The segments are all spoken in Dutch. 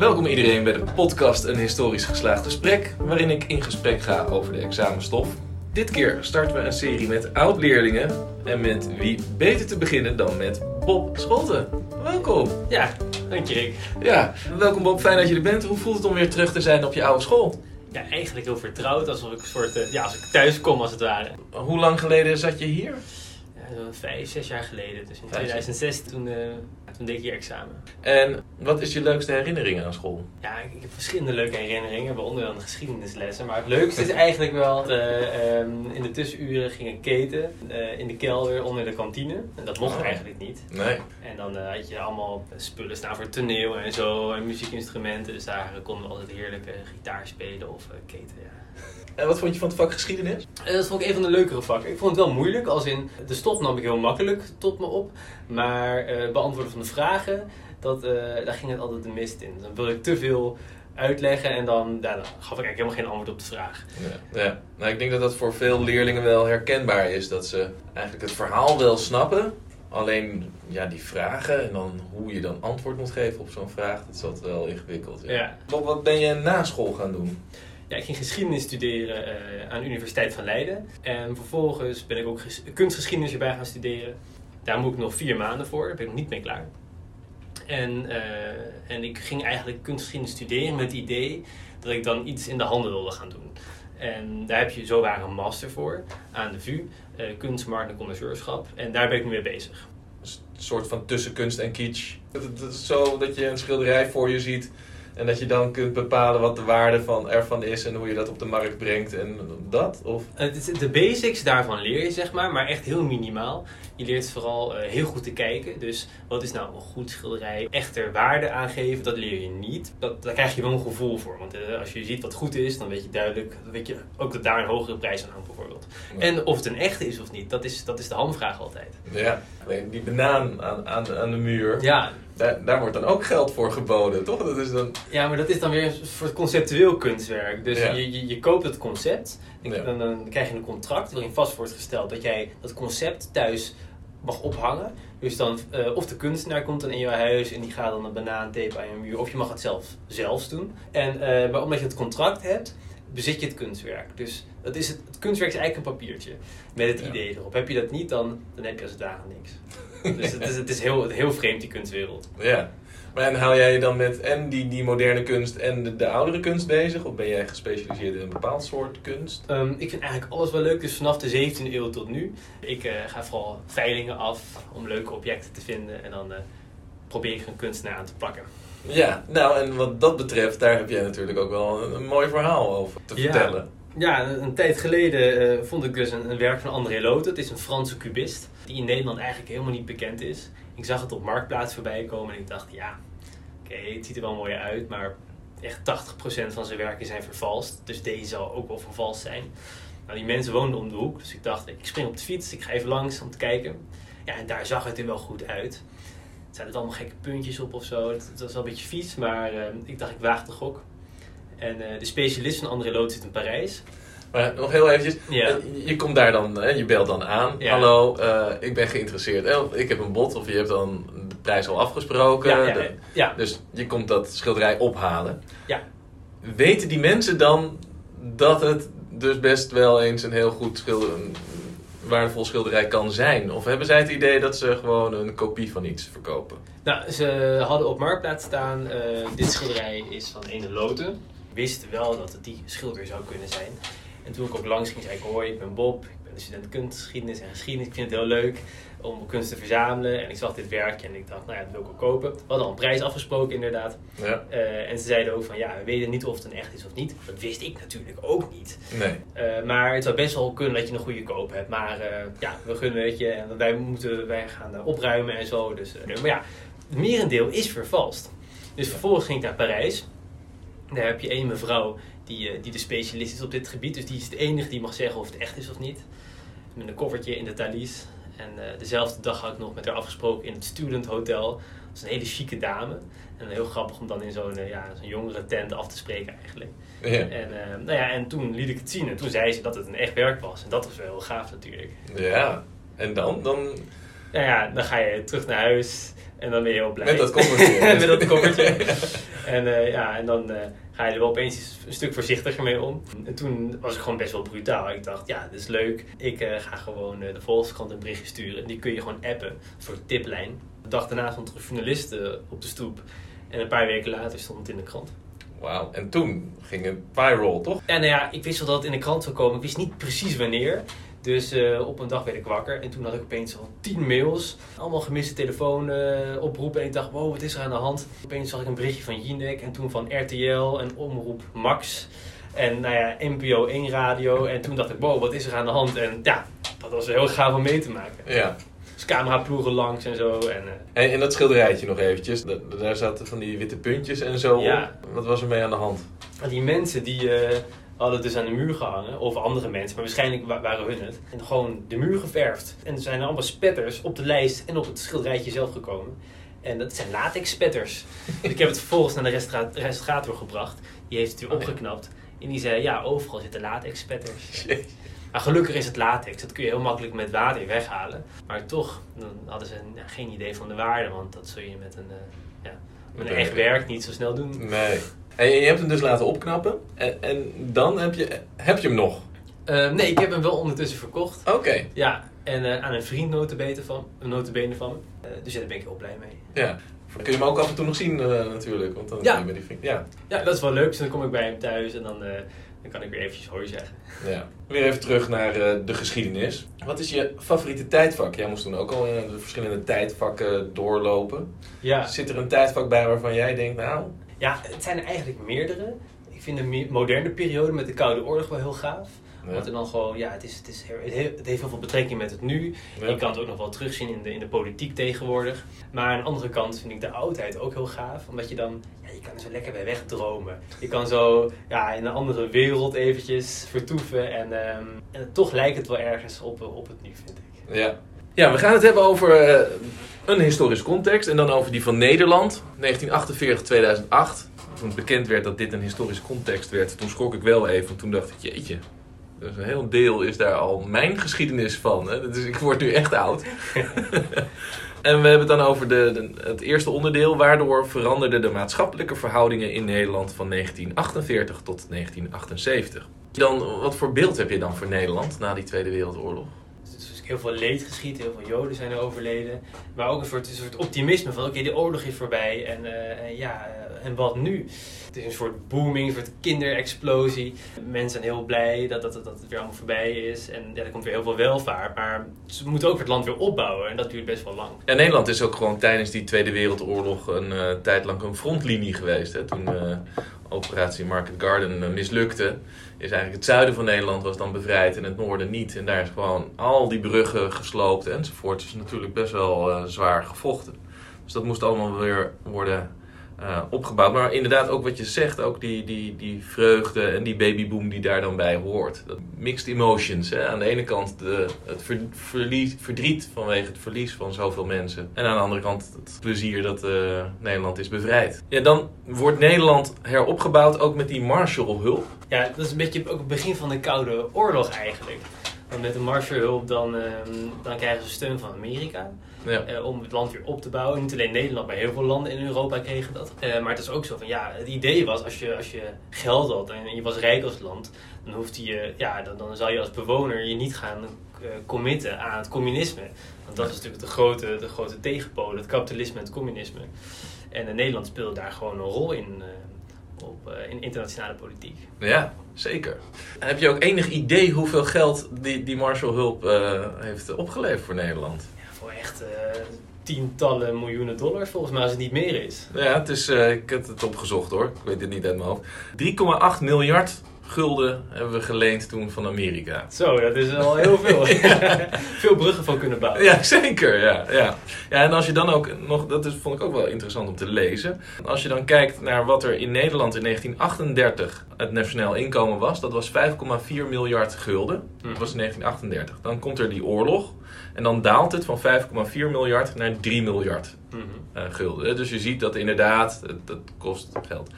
Welkom iedereen bij de podcast Een Historisch Geslaagd Gesprek, waarin ik in gesprek ga over de examenstof. Dit keer starten we een serie met oud-leerlingen en met wie beter te beginnen dan met Bob Scholten. Welkom. Ja, dank je Rick. Ja, welkom Bob, fijn dat je er bent. Hoe voelt het om weer terug te zijn op je oude school? Ja, eigenlijk heel vertrouwd, alsof ik, een soort, eh, ja, als ik thuis kom als het ware. Hoe lang geleden zat je hier? Zo'n vijf, zes jaar geleden, dus in Vijf, 2006 toen, eh, toen deed ik hier examen. En wat is je leukste herinnering aan school? Ja, ik, heb verschillende leuke herinneringen, waaronder dan de geschiedenislessen. Maar het leukste is eigenlijk wel, dat, eh, ehm, in de tussenuren gingen keten eh, in de kelder onder de kantine. En dat mocht Oh. eigenlijk niet. Nee. En dan eh, had je allemaal spullen staan voor toneel en zo, en muziekinstrumenten. Dus daar konden we altijd heerlijk eh, gitaar spelen of eh, keten, ja. En wat vond je van het vak geschiedenis? Eh, Dat vond ik een van de leukere vakken. Ik vond het wel moeilijk, als in de stof nam ik heel makkelijk tot me op. Maar eh, beantwoorden van de vragen, dat, eh, daar ging het altijd de mist in. Dan wilde ik te veel uitleggen en dan, ja, dan gaf ik eigenlijk helemaal geen antwoord op de vraag. Ja, ja. Nou, ik denk dat dat voor veel leerlingen wel herkenbaar is. Dat ze eigenlijk het verhaal wel snappen. Alleen ja, die vragen en dan hoe je dan antwoord moet geven op zo'n vraag, dat is altijd wel ingewikkeld. Ja. Ja. Wat ben je na school gaan doen? Ja, ik ging geschiedenis studeren eh, aan de Universiteit van Leiden. En vervolgens ben ik ook ges- kunstgeschiedenis erbij gaan studeren. Daar moet ik nog vier maanden voor, daar ben ik nog niet mee klaar. En, eh, en ik ging eigenlijk kunstgeschiedenis studeren met het idee dat ik dan iets in de handen wilde gaan doen. En daar heb je zo waar een master voor aan de VU, eh kunst, markt en connoisseurschap. En daar ben ik nu mee bezig. Een soort van tussen kunst en kitsch. Het is zo dat je een schilderij voor je ziet en dat je dan kunt bepalen wat de waarde van ervan is en hoe je dat op de markt brengt en dat? Of de basics daarvan leer je, zeg maar, maar echt heel minimaal. Je leert vooral eh, heel goed te kijken. Dus wat is nou een goed schilderij? Echter waarde aangeven, dat leer je niet. Dat, daar krijg je wel een gevoel voor. Want eh, als je ziet wat goed is, dan weet je duidelijk dan weet je ook dat daar een hogere prijs aan hangt, bijvoorbeeld. En of het een echte is of niet, dat is, dat is de hamvraag altijd. ja, die banaan aan, aan, aan de muur, Ja, daar, daar wordt dan ook geld voor geboden, toch? Dat is dan... ja maar dat is dan weer een soort conceptueel kunstwerk. Dus Ja. je, je, je koopt het concept, dan, Ja. dan, dan krijg je een contract waarin vast wordt gesteld dat jij dat concept thuis mag ophangen. Dus dan, eh, of de kunstenaar komt dan in jouw huis en die gaat dan een banaantape aan je muur, of je mag het zelf zelfs doen. En, eh, maar omdat je het contract hebt, bezit je het kunstwerk. Dus dat is het, het kunstwerk is eigenlijk een papiertje met het Ja. idee erop. Heb je dat niet, dan, dan heb je als het ware niks. Dus het is, het is heel, heel vreemd, die kunstwereld. Ja. Maar en hou jij je dan met en die, die moderne kunst en de, de oudere kunst bezig? Of ben jij gespecialiseerd in een bepaald soort kunst? Ehm, ik vind eigenlijk alles wel leuk, dus vanaf de 17e eeuw tot nu. Ik eh, ga vooral veilingen af om leuke objecten te vinden en dan eh, probeer ik een kunstenaar aan te plakken. Ja, nou en wat dat betreft, daar heb jij natuurlijk ook wel een, een mooi verhaal over te Ja. vertellen. Ja, een, tijd geleden eh, vond ik dus een, werk van André Lotte. Het is een Franse cubist die in Nederland eigenlijk helemaal niet bekend is. Ik zag het op Marktplaats voorbij komen en ik dacht, ja, oké, het ziet er wel mooi uit, maar echt 80% van zijn werken zijn vervalst. Dus deze zal ook wel vervalst zijn. Nou, die mensen woonden om de hoek, dus ik dacht, ik spring op de fiets, ik ga even langs om te kijken. Ja, en daar zag het er wel goed uit. Er zaten allemaal gekke puntjes op of zo. Het, het was wel een beetje vies, maar eh, ik dacht, ik waag de gok. En eh, de specialist van André Loot zit in Parijs. Maar nog heel eventjes, Ja. eh, je komt daar dan, je belt dan aan. Ja. Hallo, eh, ik ben geïnteresseerd. Ik heb een bod of je hebt dan de prijs al afgesproken. Ja, ja, De- ja. Dus je komt dat schilderij ophalen. Ja. Weten die mensen dan dat het dus best wel eens een heel goed schilder, een waardevol schilderij kan zijn? Of hebben zij het idee dat ze gewoon een kopie van iets verkopen? Nou, ze hadden op Marktplaats staan, dit schilderij is van Ene Loten. Wisten wel dat het die schilder zou kunnen zijn. En toen ik ook langs ging, zei ik, hoi, ik ben Bob. Ik ben de student kunstgeschiedenis en geschiedenis. Ik vind het heel leuk om kunst te verzamelen. En ik zag dit werkje en ik dacht, nou ja, dat wil ik ook kopen. We hadden al een prijs afgesproken inderdaad. Ja. Eh, en ze zeiden ook van, ja, we weten niet of het een echt is of niet. Dat wist ik natuurlijk ook niet. Nee. Eh, maar het zou best wel kunnen dat je een goede koop hebt. Maar eh, ja, we gunnen het je. En wij, moeten, wij gaan opruimen en zo. Dus, maar ja, het merendeel is vervalst. Dus vervolgens ging ik naar Parijs. Daar heb je één mevrouw die, eh, die de specialist is op dit gebied. Dus die is de enige die mag zeggen of het echt is of niet. Met een koffertje in de Thalys. En eh, dezelfde dag had ik nog met haar afgesproken in het Student Hotel. Dat is een hele chique dame. En heel grappig om dan in zo'n eh, ja, zo'n jongere tent af te spreken eigenlijk. Ja. En, nou ja, en toen liet ik het zien en toen zei ze dat het een echt werk was. En dat was wel heel gaaf natuurlijk. Ja, en dan? Dan Nou ja, dan ga je terug naar huis en dan ben je heel blij. Met dat koffertje. Met dat koffertje. en eh, ja, en dan eh, ga je er wel opeens een stuk voorzichtiger mee om. En toen was ik gewoon best wel brutaal. Ik dacht, ja, dit is leuk. Ik eh, ga gewoon de Volkskrant een berichtje sturen. Die kun je gewoon appen, een soort tiplijn. De dag daarna stond er een journalist op de stoep. En een paar weken later stond het in de krant. Wauw, en toen ging het viral, toch? En nou ja, ik wist wel dat het in de krant zou komen. Ik wist niet precies wanneer. Dus uh, op een dag werd ik wakker en toen had ik opeens al tien mails. Allemaal gemiste telefoonoproepen. Uh, en ik dacht, wow, wat is er aan de hand? Opeens zag ik een berichtje van Jinek en toen van RTL en Omroep Max. En nou ja, NPO 1 radio. En toen dacht ik, wow, wat is er aan de hand? En ja, dat was heel gaaf om mee te maken. Ja. Dus cameraploegen langs en zo. En, uh, en, en dat schilderijtje nog eventjes. Daar zaten van die witte puntjes en zo ja. op. Wat was er mee aan de hand? Die mensen die hadden dus aan de muur gehangen. Of andere mensen, maar waarschijnlijk waren hun het. En gewoon de muur geverfd. En er zijn allemaal spetters op de lijst en op het schilderijtje zelf gekomen. En dat zijn latex spetters. dus ik heb het vervolgens naar de restaurator gebracht. Die heeft het weer opgeknapt. En die zei, ja, overal zitten latex spetters. Maar gelukkig is het latex. Dat kun je heel makkelijk met water weghalen. Maar toch, dan hadden ze ja, geen idee van de waarde. Want dat zul je met een, uh, ja, met een echt werk niet zo snel doen. Nee. En je hebt hem dus laten opknappen. En, en dan heb je, heb je hem nog? Uh, nee, ik heb hem wel ondertussen verkocht. Oké. Ja, en uh, aan een vriend notabene van, van me. Uh, dus ja, daar ben ik heel blij mee. Ja. Dan kun je hem ook af en toe nog zien natuurlijk. Want dan ja. met die vriend. Ja. ja, dat is wel leuk. Dus dan kom ik bij hem thuis en dan, dan kan ik weer eventjes hoi zeggen. Ja. Weer even terug naar de geschiedenis. Wat is je favoriete tijdvak? Jij moest toen ook al in de verschillende tijdvakken doorlopen. Ja. Zit er een tijdvak bij waarvan jij denkt, nou, ja, het zijn er eigenlijk meerdere. Ik vind de moderne periode met de Koude Oorlog wel heel gaaf. Ja. Want er dan gewoon, ja, het, is, het, is, het heeft heel veel betrekking met het nu. Ja. Je kan het ook nog wel terugzien in de, in de politiek tegenwoordig. Maar aan de andere kant vind ik de oudheid ook heel gaaf. Omdat je dan, ja, je kan er zo lekker bij wegdromen. Je kan zo ja, in een andere wereld eventjes vertoeven. En, um, en toch lijkt het wel ergens op, op het nu, vind ik. Ja, ja we gaan het hebben over uh, een historische context. En dan over die van Nederland, 1948-2008 toen bekend werd dat dit een historische context werd, toen schrok ik wel even. Toen dacht ik, jeetje, dus een heel deel is daar al mijn geschiedenis van. Hè? Dus ik word nu echt oud. en we hebben het dan over de, het eerste onderdeel. Waardoor veranderden de maatschappelijke verhoudingen in Nederland van 1948 tot 1978. Dan, wat voor beeld heb je dan voor Nederland na die Tweede Wereldoorlog? Heel veel leed geschiet, heel veel Joden zijn er overleden. Maar ook een soort, een soort optimisme van oké, de oorlog is voorbij en, uh, ja, uh, en wat nu? Het is een soort booming, een soort kinderexplosie. Mensen zijn heel blij dat, dat, dat, het weer allemaal voorbij is. En ja, er komt weer heel veel welvaart. Maar ze moeten ook het land weer opbouwen en dat duurt best wel lang. En Nederland is ook gewoon tijdens die Tweede Wereldoorlog een uh, tijd lang een frontlinie geweest. Hè? Toen operatie Market Garden mislukte is eigenlijk het zuiden van Nederland was dan bevrijd en het noorden niet. En daar is gewoon al die bruggen gesloopt enzovoort. Dus natuurlijk best wel zwaar gevochten. Dus dat moest allemaal weer worden uh, opgebouwd. Maar inderdaad, ook wat je zegt, ook die, die, die vreugde en die babyboom die daar dan bij hoort. Dat mixed emotions. Hè? Aan de ene kant de, het ver, verlies, verdriet vanwege het verlies van zoveel mensen. En aan de andere kant het plezier dat uh, Nederland is bevrijd. Ja, dan wordt Nederland heropgebouwd ook met die Marshallhulp. Ja, dat is een beetje ook het begin van de Koude Oorlog eigenlijk. Want met de Marshallhulp dan, uh, dan krijgen ze steun van Amerika. Ja. Uh, om het land weer op te bouwen. Niet alleen Nederland, maar heel veel landen in Europa kregen dat. Uh, maar het is ook zo van, ja, het idee was als je, als je geld had en je was rijk als land, dan hoefde je, ja, dan, dan zou je als bewoner je niet gaan uh, committen aan het communisme. Want dat is natuurlijk de grote, de grote tegenpolen, het kapitalisme en het communisme. En Nederland speelde daar gewoon een rol in op, uh, in internationale politiek. Ja, zeker. Heb je ook enig idee hoeveel geld die, die Marshallhulp uh, heeft opgeleverd voor Nederland? Ja, voor echt uh, tientallen miljoenen dollars, volgens mij als het niet meer is. Ja, het is, ik heb het opgezocht hoor, ik weet het niet uit mijn hoofd. 3,8 miljard gulden hebben we geleend toen van Amerika. Zo, dat is al heel veel. veel bruggen van kunnen bouwen. Ja, zeker. Ja, ja. ja, en als je dan ook nog, dat is, vond ik ook wel interessant om te lezen. Als je dan kijkt naar wat er in Nederland in 1938 het nationaal inkomen was, dat was 5,4 miljard gulden. Dat was in 1938. Dan komt er die oorlog. En dan daalt het van 5,4 miljard naar 3 miljard uh, gulden. Dus je ziet dat inderdaad, dat, dat kost geld.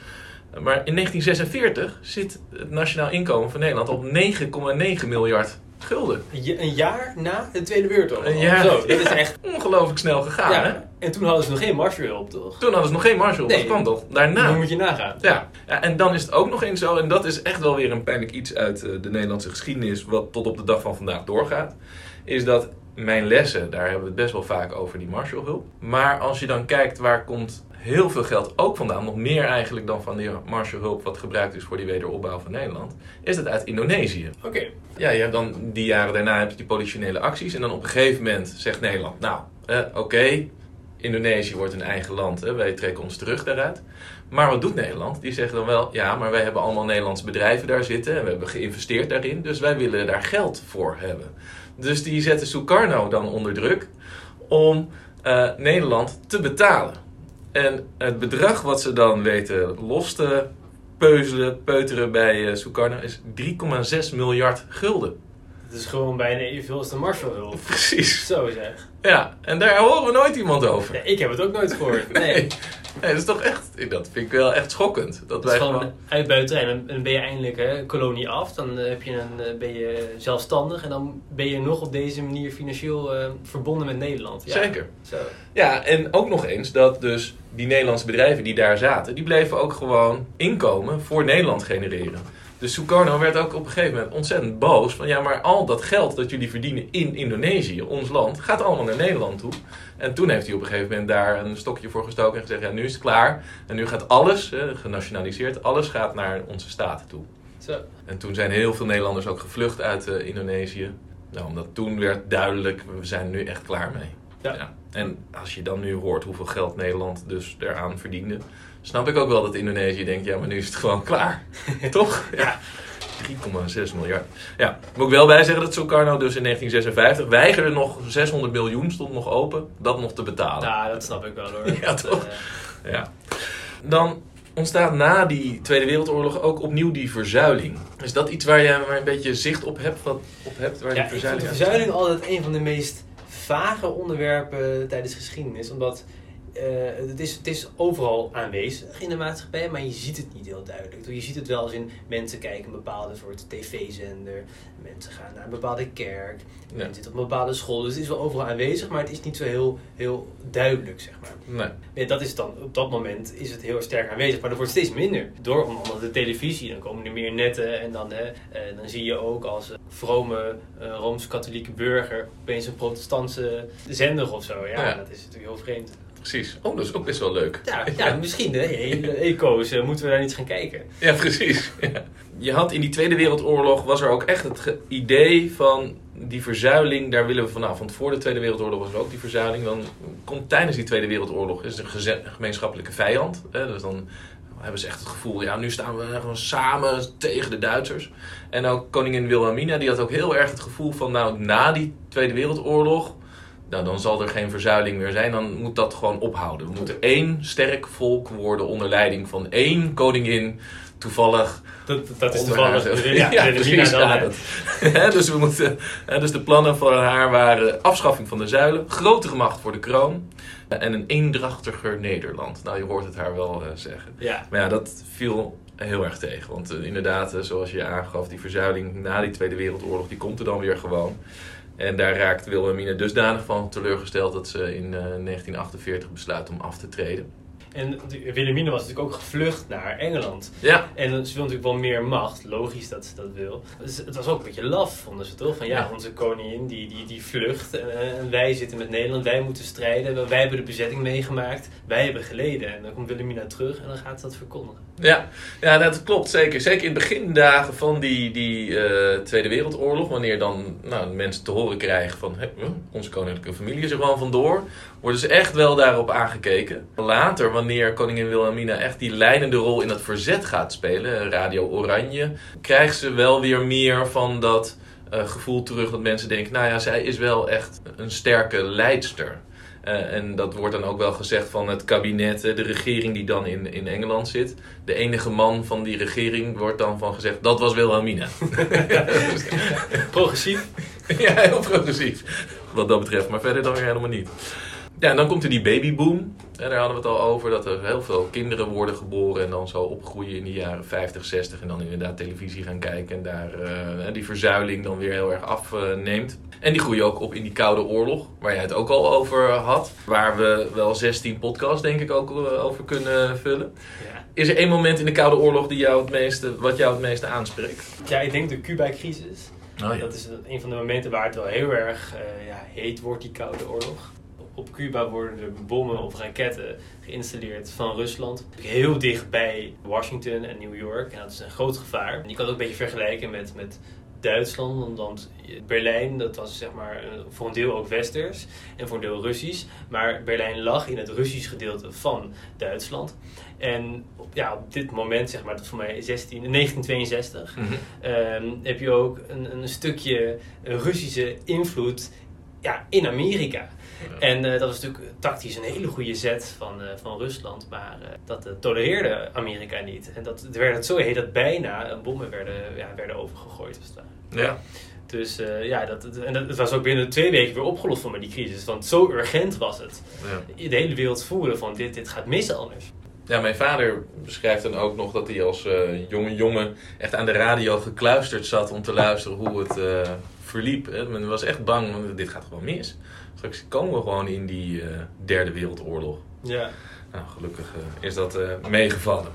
Maar in 1946 zit het nationaal inkomen van Nederland op 9,9 miljard gulden. Een ja- Een jaar na de Tweede Wereldoorlog. Een jaar. Zo, dit is echt... Ongelooflijk snel gegaan, hè? En toen hadden ze nog geen Marshallhulp, toch? Toen hadden ze nog geen Marshall, Nee. dat kwam toch daarna. Dan moet je nagaan. Ja. ja, en dan is het ook nog eens zo, en dat is echt wel weer een pijnlijk iets uit eh, de Nederlandse geschiedenis, wat tot op de dag van vandaag doorgaat, is dat mijn lessen, daar hebben we het best wel vaak over die Marshallhulp. Maar als je dan kijkt waar komt heel veel geld ook vandaan, nog meer eigenlijk dan van die Marshallhulp wat gebruikt is voor die wederopbouw van Nederland, is dat uit Indonesië. Oké. Ja, je hebt dan die jaren daarna heb je die politionele acties. En dan op een gegeven moment zegt Nederland: Nou, eh, oké, Indonesië wordt een eigen land. Hè, wij trekken ons terug daaruit. Maar wat doet Nederland? Die zeggen dan wel: Ja, maar wij hebben allemaal Nederlandse bedrijven daar zitten. En we hebben geïnvesteerd daarin. Dus wij willen daar geld voor hebben. Dus die zetten Sukarno dan onder druk om eh, Nederland te betalen. En het bedrag wat ze dan weten los te peuzelen, peuteren bij eh, Sukarno is 3,6 miljard gulden. Het is gewoon bijna evenveel als de Marshallhulp. Precies. Zo zeg. Ja, en daar horen we nooit iemand over. Nee, ik heb het ook nooit gehoord. Nee. Nee. Nee, dat is toch echt, dat vind ik wel echt schokkend. Dat Het is wij gewoon gewoon... uitbuiterij. En dan ben je eindelijk hè, kolonie af. Dan eh, heb je een, eh, ben je zelfstandig. En dan ben je nog op deze manier financieel eh, verbonden met Nederland. Ja. Zeker. Zo. Ja, en ook nog eens dat dus die Nederlandse bedrijven die daar zaten, die bleven ook gewoon inkomen voor Nederland genereren. Dus Sukarno werd ook op een gegeven moment ontzettend boos van ja, maar al dat geld dat jullie verdienen in Indonesië, ons land, gaat allemaal naar Nederland toe. En toen heeft hij op een gegeven moment daar een stokje voor gestoken en gezegd ja, nu is het klaar. En nu gaat alles, hè, genationaliseerd, alles gaat naar onze staten toe. Zo. En toen zijn heel veel Nederlanders ook gevlucht uit eh, Indonesië. Nou, omdat toen werd duidelijk, we zijn nu echt klaar mee. Ja. En als je dan nu hoort hoeveel geld Nederland dus eraan verdiende, snap ik ook wel dat Indonesië denkt, ja, maar nu is het gewoon klaar. Toch? Ja. 3,6 miljard. Ja, moet ik wel bij zeggen dat Sukarno dus in 1956 weigerde nog 600 miljoen, stond nog open, dat nog te betalen. Nou, dat snap ik wel hoor. Ja, toch? eh, Ja. Dan ontstaat na die Tweede Wereldoorlog ook opnieuw die verzuiling. Is dat iets waar je maar een beetje zicht op hebt? Wat op hebt waar ja, die ik verzuiling aan verzuiling altijd een van de meest vage onderwerpen tijdens geschiedenis. Omdat eh, het, is, het is overal aanwezig in de maatschappij, maar je ziet het niet heel duidelijk. Je ziet het wel als in mensen kijken een bepaalde soort tv-zender, mensen gaan naar een bepaalde kerk, Ja. mensen zitten op een bepaalde school. Dus het is wel overal aanwezig, maar het is niet zo heel, heel duidelijk, zeg maar. Nee. Dat is dan, op dat moment is het heel sterk aanwezig, maar dat wordt steeds minder. Door onder andere de televisie, dan komen er meer netten en dan, hè, eh, dan zie je ook als vrome eh, Rooms-Katholieke burger opeens een protestantse zender of zo. Ja, Ja. dat is natuurlijk heel vreemd. Precies. Oh, dat is ook best wel leuk. Ja, ja misschien hè, eco's, eh, moeten we daar niet gaan kijken. Ja, precies. Ja. Je had in die Tweede Wereldoorlog was er ook echt het idee van die verzuiling, daar willen we vanaf. Want voor de Tweede Wereldoorlog was er ook die verzuiling. Dan komt tijdens die Tweede Wereldoorlog is het een gemeenschappelijke vijand. Hè? Dus dan hebben ze echt het gevoel, ja, nu staan we gewoon samen tegen de Duitsers. En ook koningin Wilhelmina, die had ook heel erg het gevoel van, nou, na die Tweede Wereldoorlog, nou, dan zal er geen verzuiling meer zijn. Dan moet dat gewoon ophouden. We moeten één sterk volk worden onder leiding van één koningin. Toevallig Dat, dat is toevallig. haar. Ja, Ja, precies. dan, ja, dat- dus, we moeten, dus de plannen van haar waren afschaffing van de zuilen, grotere macht voor de kroon en een eendrachtiger Nederland. Nou, je hoort het haar wel eh, zeggen. Ja, Maar ja, dat viel heel erg tegen. Want eh, inderdaad, eh, zoals je aangaf, die verzuiling na die Tweede Wereldoorlog, die komt er dan weer gewoon. En daar raakt Wilhelmina dusdanig van teleurgesteld dat ze in eh, 1948 besluit om af te treden. En Wilhelmina was natuurlijk ook gevlucht naar Engeland. Ja, En ze wil natuurlijk wel meer macht, logisch dat ze dat wil. Dus het was ook een beetje laf, vonden ze toch? Van ja, Ja. onze koningin die, die, die vlucht en, en wij zitten met Nederland, wij moeten strijden. Wij hebben de bezetting meegemaakt, wij hebben geleden. En dan komt Wilhelmina terug en dan gaat ze dat verkondigen. Ja, ja dat klopt zeker. Zeker in de begindagen van die, die eh, Tweede Wereldoorlog, wanneer dan nou, mensen te horen krijgen van "Hé, huh, onze koninklijke familie is er gewoon vandoor, worden ze echt wel daarop aangekeken. Later, wanneer koningin Wilhelmina echt die leidende rol in het verzet gaat spelen, Radio Oranje, krijgt ze wel weer meer van dat eh, gevoel terug dat mensen denken, nou ja, zij is wel echt een sterke leidster. Eh, en dat wordt dan ook wel gezegd van het kabinet, eh, de regering die dan in, in Engeland zit. De enige man van die regering wordt dan van gezegd, dat was Wilhelmina. Progressief. ja, heel progressief. Wat dat betreft, maar verder dan weer helemaal niet. Ja, en dan komt er die babyboom. En daar hadden we het al over, dat er heel veel kinderen worden geboren en dan zo opgroeien in de jaren 50, 60 en dan inderdaad televisie gaan kijken en daar eh, die verzuiling dan weer heel erg afneemt. en die groeien ook op in die Koude Oorlog, waar jij het ook al over had. Waar we wel 16 podcasts denk ik ook eh, over kunnen vullen. Ja. Is er één moment in de Koude Oorlog die jou het meeste, wat jou het meeste aanspreekt? ja, ik denk de Cuba-crisis. Oh, Dat is een van de momenten waar het wel heel erg eh, ja, heet wordt, die Koude Oorlog. Op Cuba worden er bommen of raketten geïnstalleerd van Rusland. Heel dicht bij Washington en New York. En dat is een groot gevaar. En je kan het ook een beetje vergelijken met, met Duitsland. Want Berlijn, dat was zeg maar eh, voor een deel ook Westers en voor een deel Russisch. Maar Berlijn lag in het Russisch gedeelte van Duitsland. En op- ja, op dit moment, zeg maar, dat is voor mij 16, 1962, Mhm. ehm, heb je ook een, een stukje Russische invloed ja, in Amerika. En eh, dat was natuurlijk tactisch een hele goede zet van, eh, van Rusland, maar eh, dat tolereerde Amerika niet. En dat het werd het zo heet dat bijna bommen werden, ja, werden overgegooid. Ware. Ja. Dus ja, dat, en dat, het was ook binnen twee weken weer opgelost van die crisis, want zo urgent was het. Ja. De hele wereld voelde van dit, dit gaat mis anders. Ja, mijn vader beschrijft dan ook nog dat hij als jonge jongen echt aan de radio gekluisterd zat om te luisteren hoe het verliep. Hè. Men was echt bang, want dit gaat gewoon mis. Straks komen we gewoon in die eh, derde wereldoorlog. Ja. Nou, gelukkig eh, is dat eh, meegevallen.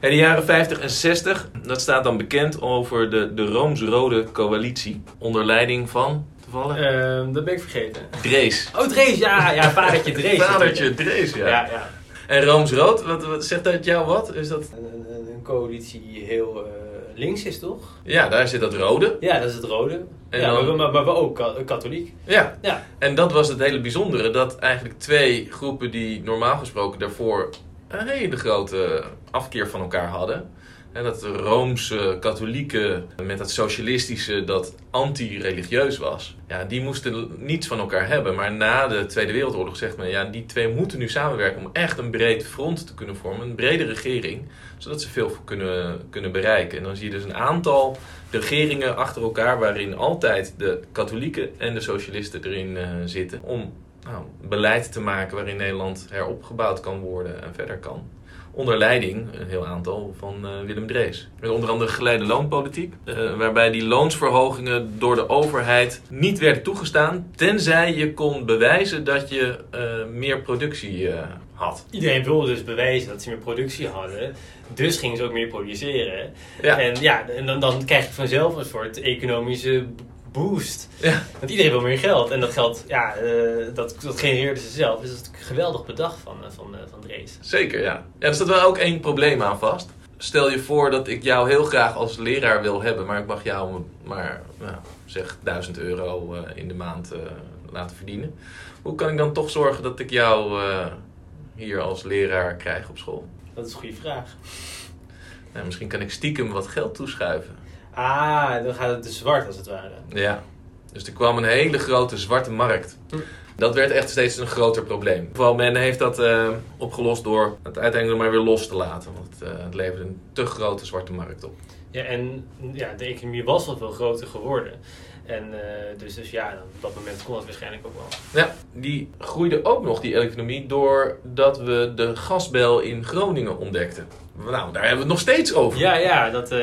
En de jaren 50 en 60, dat staat dan bekend over de, de Rooms-Rode coalitie. Onder leiding van, toevallig, Ehm, dat ben ik vergeten. Drees. Oh, Drees, ja, ja, vadertje Drees. Vadertje Drees, ja. Ja, ja. En Rooms-Rood, wat, wat, zegt dat jou wat? Is dat... Een, een, een coalitie die heel eh, links is, toch? Ja, daar zit dat rode. Ja, dat is het rode. En ja, dan- maar, maar, maar we ook ka- katholiek. Ja, Ja. en dat was het hele bijzondere. Dat eigenlijk twee groepen die normaal gesproken daarvoor een hele grote afkeer van elkaar hadden. En dat Roomse katholieke met het socialistische dat anti-religieus was. Ja, die moesten niets van elkaar hebben. Maar na de Tweede Wereldoorlog zegt men, ja, die twee moeten nu samenwerken om echt een breed front te kunnen vormen. Een brede regering, zodat ze veel kunnen, kunnen bereiken. En dan zie je dus een aantal regeringen achter elkaar waarin altijd de katholieken en de socialisten erin eh, zitten. Om nou, beleid te maken waarin Nederland heropgebouwd kan worden en verder kan. Onder leiding, een heel aantal, van eh, Willem Drees. Met onder andere geleide loonpolitiek, eh, waarbij die loonsverhogingen door de overheid niet werden toegestaan, tenzij je kon bewijzen dat je eh, meer productie had. Iedereen wilde dus bewijzen dat ze meer productie hadden. Dus gingen ze ook meer produceren. Ja. En ja, en dan, dan krijg je vanzelf een soort economische boost. Ja. Want iedereen wil meer geld. En dat geld, ja, eh, dat, dat genereerde ze zelf. Dus dat is een geweldig bedacht van, eh, van, eh, van Drees. Zeker, ja. ja. Er staat wel ook één probleem aan vast. Stel je voor dat ik jou heel graag als leraar wil hebben, maar ik mag jou maar, nou, zeg, 1000 euro in de maand laten verdienen. Hoe kan ik dan toch zorgen dat ik jou hier als leraar krijg op school? Dat is een goede vraag. Nou, misschien kan ik stiekem wat geld toeschuiven. Ah, dan gaat het dus zwart als het ware. Ja. Dus er kwam een hele grote zwarte markt. Hm. Dat werd echt steeds een groter probleem. Vooral men heeft dat eh, opgelost door het uiteindelijk maar weer los te laten. Want het, eh, het leverde een te grote zwarte markt op. Ja, en ja, de economie was wel veel groter geworden. En eh, dus, dus ja, op dat moment kon dat waarschijnlijk ook wel. Ja, die groeide ook nog, die economie, doordat we de gasbel in Groningen ontdekten. Nou, daar hebben we het nog steeds over. Ja, ja, dat,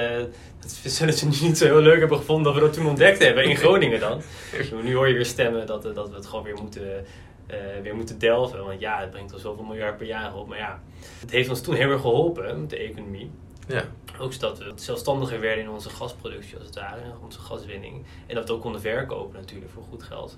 dat zullen ze niet zo heel leuk hebben gevonden dat we dat toen ontdekt hebben in Groningen dan. Nu hoor je weer stemmen dat, eh, dat we het gewoon weer moeten, eh, weer moeten delven. Want ja, het brengt al zoveel miljard per jaar op. Maar ja, het heeft ons toen heel erg geholpen, met de economie. Ja. Ook zodat we zelfstandiger werden in onze gasproductie als het ware, in onze gaswinning. En dat we ook konden verkopen natuurlijk voor goed geld.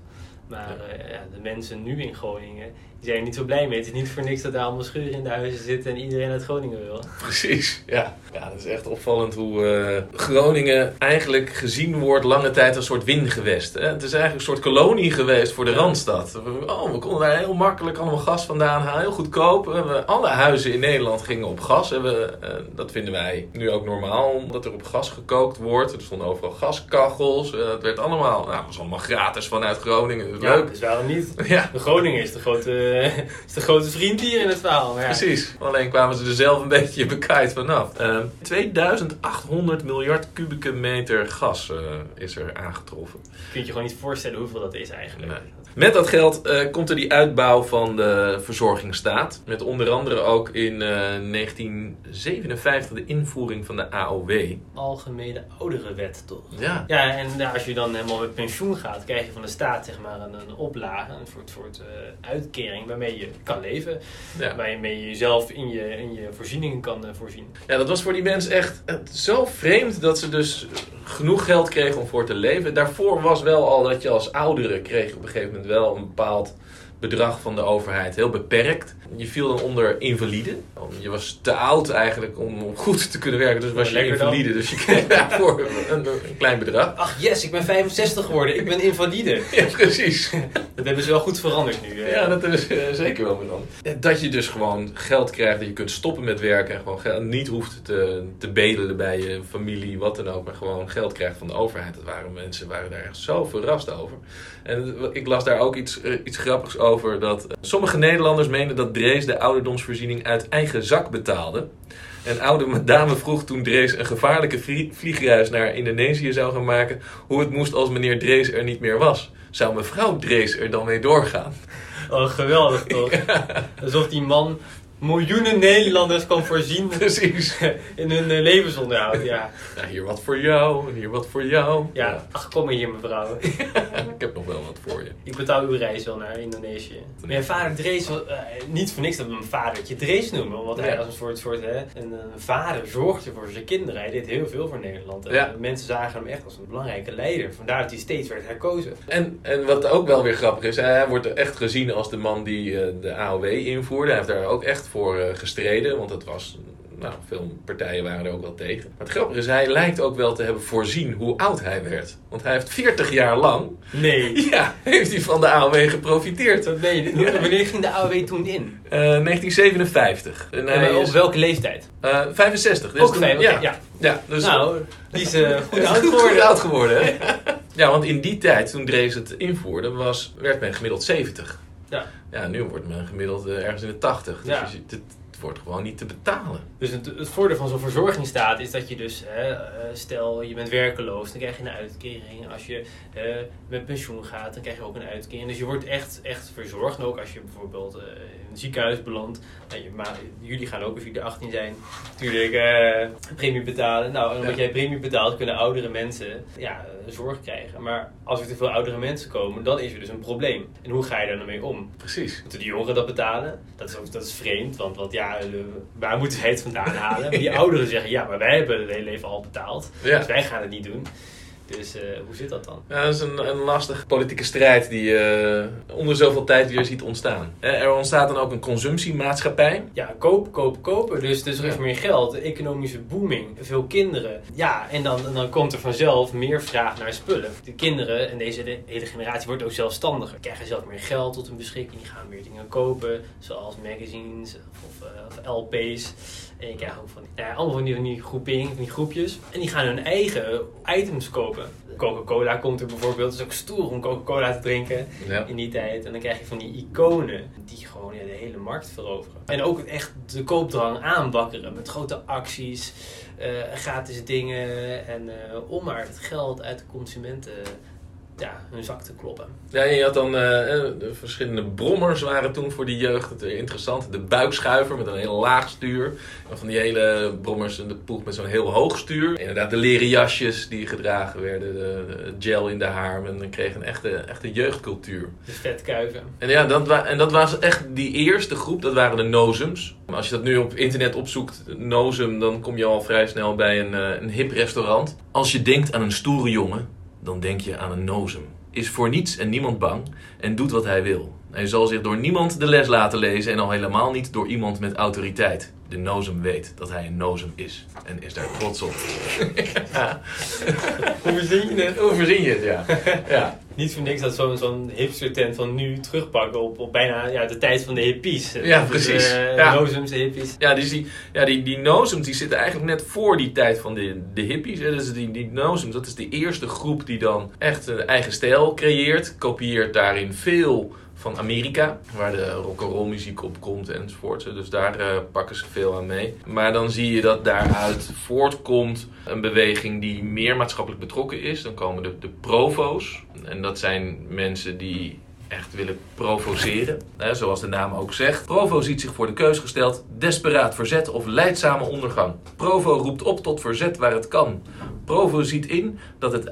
Maar eh, ja, de mensen nu in Groningen, die zijn er niet zo blij mee. Het is niet voor niks dat daar allemaal scheuren in de huizen zitten en iedereen uit Groningen wil. Precies, ja. Ja, dat is echt opvallend hoe eh, Groningen eigenlijk gezien wordt lange tijd als een soort wingewest. Hè? Het is eigenlijk een soort kolonie geweest voor de Ja. Randstad. Oh, we konden daar heel makkelijk allemaal gas vandaan halen, heel goedkoop. We alle huizen in Nederland gingen op gas. En we, eh, dat vinden wij nu ook normaal, omdat er op gas gekookt wordt. Er stonden overal gaskachels. Eh, het werd allemaal, nou, het was allemaal gratis vanuit Groningen. Dat is Ja, leuk. dus waarom niet? Ja, De Groningen is de grote, is de grote vriend hier in het verhaal. Ja, Precies. Alleen kwamen ze er zelf een beetje bekijkt vanaf. Eh, 2800 miljard kubieke meter gas eh, is er aangetroffen. kun je je gewoon niet voorstellen hoeveel dat is eigenlijk. Nee. Met dat geld eh, komt er die uitbouw van de verzorgingsstaat. Met onder andere ook in eh, 1957 de invoering van de AOW. Algemene ouderenwet, toch? Ja, Ja, en ja, als je dan helemaal met pensioen gaat, krijg je van de staat zeg maar een, een oplage, een soort, soort eh, uitkering waarmee je kan leven. ja. Waarmee je jezelf in je, in je voorzieningen kan eh, voorzien. ja, dat was voor die mensen echt eh, zo vreemd dat ze dus genoeg geld kregen om voor te leven. Daarvoor was wel al dat je als oudere kreeg op een gegeven moment wel een bepaald bedrag van de overheid. Heel beperkt. Je viel dan onder invalide. Je was te oud eigenlijk om, goed te kunnen werken. Dus was je dan. invalide. Dus je kreeg daarvoor een, een klein bedrag. Ach yes, ik ben 65 geworden, ik ben invalide. Ja, precies. Dat hebben ze wel goed veranderd nu. eh. Ja, dat is eh, zeker wel veranderd. Dat je dus gewoon geld krijgt, dat je kunt stoppen met werken en gewoon geld, niet hoeft te, te bedelen bij je familie, wat dan ook, maar gewoon geld krijgt van de overheid. Dat waren mensen waren daar echt zo verrast over. En ik las daar ook iets, eh, iets grappigs over, dat eh, sommige Nederlanders meenden dat Drees de ouderdomsvoorziening uit eigen zak betaalde. Een oude dame vroeg toen Drees een gevaarlijke vlie- vliegreis naar Indonesië zou gaan maken, hoe het moest als meneer Drees er niet meer was. Zou mevrouw Drees er dan mee doorgaan? Oh, geweldig toch? Alsof die man miljoenen Nederlanders kan voorzien Precies. in hun eh, levensonderhoud. Ja. Nou, hier wat voor jou en hier wat voor jou. ja, ach kom maar hier mevrouw. Ik heb nog wel wat voor je. Ik betaal uw reis wel naar Indonesië. Mijn vader Drees, was, eh, niet voor niks dat we mijn vadertje Drees noemen. Want hij als een soort, soort hè, een, eh, vader zorgde voor zijn kinderen. Hij deed heel veel voor Nederland. En. Mensen zagen hem echt als een belangrijke leider. Vandaar dat hij steeds werd herkozen. En, en wat ook wel weer grappig is, hij wordt echt gezien als de man die de AOW invoerde. Hij heeft daar ook echt voor eh, gestreden, want het was... Nou, veel partijen waren er ook wel tegen. Maar het grappige is, hij lijkt ook wel te hebben voorzien hoe oud hij werd. Want hij heeft 40 jaar lang, Nee. ja, heeft hij van de AOW geprofiteerd. Dat je. Ja. Wanneer ging de AOW toen in? Eh, 1957. En En hij op is, welke leeftijd? eh, 65. Dus Ook toen- ja. oké, ja. ja, dus nou, die is eh, goed oud Goed geworden. oud geworden, hè? Ja, want in die tijd, toen Drees het invoerde, was, werd men gemiddeld 70. Ja. Ja, nu wordt men gemiddeld eh, ergens in de 80. Dus Ja. je ziet, het, het wordt gewoon niet te betalen. Dus het, het voordeel van zo'n verzorgingsstaat is dat je dus, hè, eh, stel je bent werkeloos, dan krijg je een uitkering. Als je eh, met pensioen gaat, dan krijg je ook een uitkering. Dus je wordt echt, echt verzorgd. En ook als je bijvoorbeeld in een ziekenhuis belandt. Nou, je, maar jullie gaan ook, als jullie 18 zijn, natuurlijk premie betalen. Nou, en omdat jij premie betaalt, kunnen oudere mensen ja, zorg krijgen. Maar als er te veel oudere mensen komen, dan is er dus een probleem. En hoe ga je daar dan mee om? Precies. Moeten de jongeren dat betalen? Dat is, ook, dat is vreemd, want, want ja, eh, waar moeten zij het vandaan halen? Maar die ouderen zeggen, ja, maar wij hebben het hele leven al betaald. Ja. Dus wij gaan het niet doen. Dus eh, hoe zit dat dan? Ja, dat is een, een lastige politieke strijd die je onder zoveel tijd weer ziet ontstaan. Eh, Er ontstaat dan ook een consumptiemaatschappij. Ja, koop, koop, kopen. Dus, dus er is Ja. meer geld, de economische booming, veel kinderen. Ja, en dan, en dan komt er vanzelf meer vraag naar spullen. De kinderen en deze de hele generatie wordt ook zelfstandiger. Krijgen zelf meer geld tot hun beschikking. Die gaan meer dingen kopen, zoals magazines of, eh, of LP's. En je krijgt ook van, ja, allemaal van die, van die van die groepjes. En die gaan hun eigen items kopen. Coca-Cola komt er bijvoorbeeld. Het is ook stoer om Coca-Cola te drinken Ja. in die tijd. En dan krijg je van die iconen die gewoon ja, de hele markt veroveren. En ook echt de koopdrang aanbakkeren met grote acties, eh, gratis dingen. En eh, om maar het geld uit de consumenten ja, hun zak te kloppen. Ja, je had dan eh, eh, de verschillende brommers waren toen voor die jeugd het interessant. De buikschuiver met een heel laag stuur. En van die hele brommers de poeg met zo'n heel hoog stuur. Inderdaad, de leren jasjes die gedragen werden. De, de gel in de haar. En dan kreeg een echte, echte jeugdcultuur. De vetkuiven. En ja, dat, en dat was echt die eerste groep. Dat waren de nozems. Als je dat nu op internet opzoekt, nozem, dan kom je al vrij snel bij een, eh, een hip restaurant. Als je denkt aan een stoere jongen, dan denk je aan een nozem. Is voor niets en niemand bang en doet wat hij wil. Hij zal zich door niemand de les laten lezen en al helemaal niet door iemand met autoriteit. De nozem weet dat hij een nozem is en is daar trots op. ja. Hoe verzin je het? Hoe verzin je het, ja. ja. Niet voor niks dat zo'n zo'n hipster tent van nu terugpakken op, op bijna ja, de tijd van de hippies. Ja, Dus, precies. eh, Ja. Nozems, de hippies. Ja, dus die, ja die, die nozems die zitten eigenlijk net voor die tijd van de, de hippies. Hè. Dus die, die nozems, dat is de eerste groep die dan echt een eigen stijl creëert. Kopieert daarin veel van Amerika, waar de rock'n'roll muziek op komt enzovoort. Dus daar eh, pakken ze veel aan mee. Maar dan zie je dat daaruit voortkomt een beweging die meer maatschappelijk betrokken is. Dan komen de, de provo's. En dat zijn mensen die echt willen provoceren. Hè, zoals de naam ook zegt. Provo ziet zich voor de keus gesteld: desperaat verzet of leidzame ondergang. Provo roept op tot verzet waar het kan. Provo ziet in dat het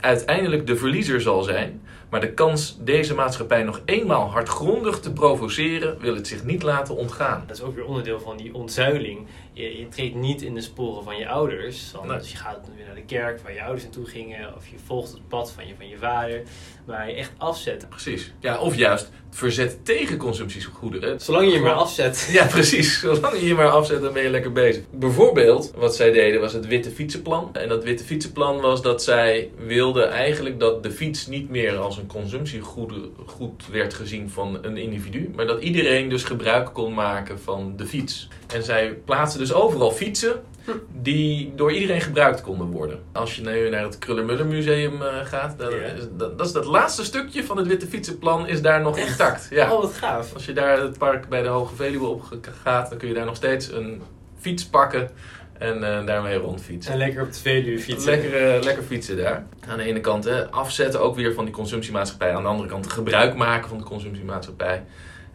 uiteindelijk de verliezer zal zijn. Maar de kans deze maatschappij nog eenmaal hardgrondig te provoceren, wil het zich niet laten ontgaan. Dat is ook weer onderdeel van die ontzuiling. Je, je treedt niet in de sporen van je ouders. Want nee. je gaat weer naar de kerk waar je ouders naartoe gingen, of je volgt het pad van je, van je vader. Maar je echt afzet. Precies. Ja, of juist verzet tegen consumptiegoederen. Zolang je je maar afzet. Ja, precies. Zolang je je maar afzet, dan ben je lekker bezig. Bijvoorbeeld, wat zij deden was het witte fietsenplan. En dat witte fietsenplan was dat zij wilden eigenlijk dat de fiets niet meer als een consumptiegoed goed werd gezien van een individu. Maar dat iedereen dus gebruik kon maken van de fiets. En zij plaatsten dus overal fietsen die door iedereen gebruikt konden worden. Als je nu naar het Krullermuller Museum uh, gaat, dan is, dat, dat, is dat laatste stukje van het Witte Fietsenplan is daar nog intact. Ja. Oh, wat gaaf. Als je daar het park bij de Hoge Veluwe op gaat, dan kun je daar nog steeds een fiets pakken en uh, daarmee rondfietsen. En lekker op de Veluwe fietsen. Lekker, uh, lekker fietsen daar. Aan de ene kant hè, afzetten ook weer van die consumptiemaatschappij. Aan de andere kant gebruik maken van de consumptiemaatschappij.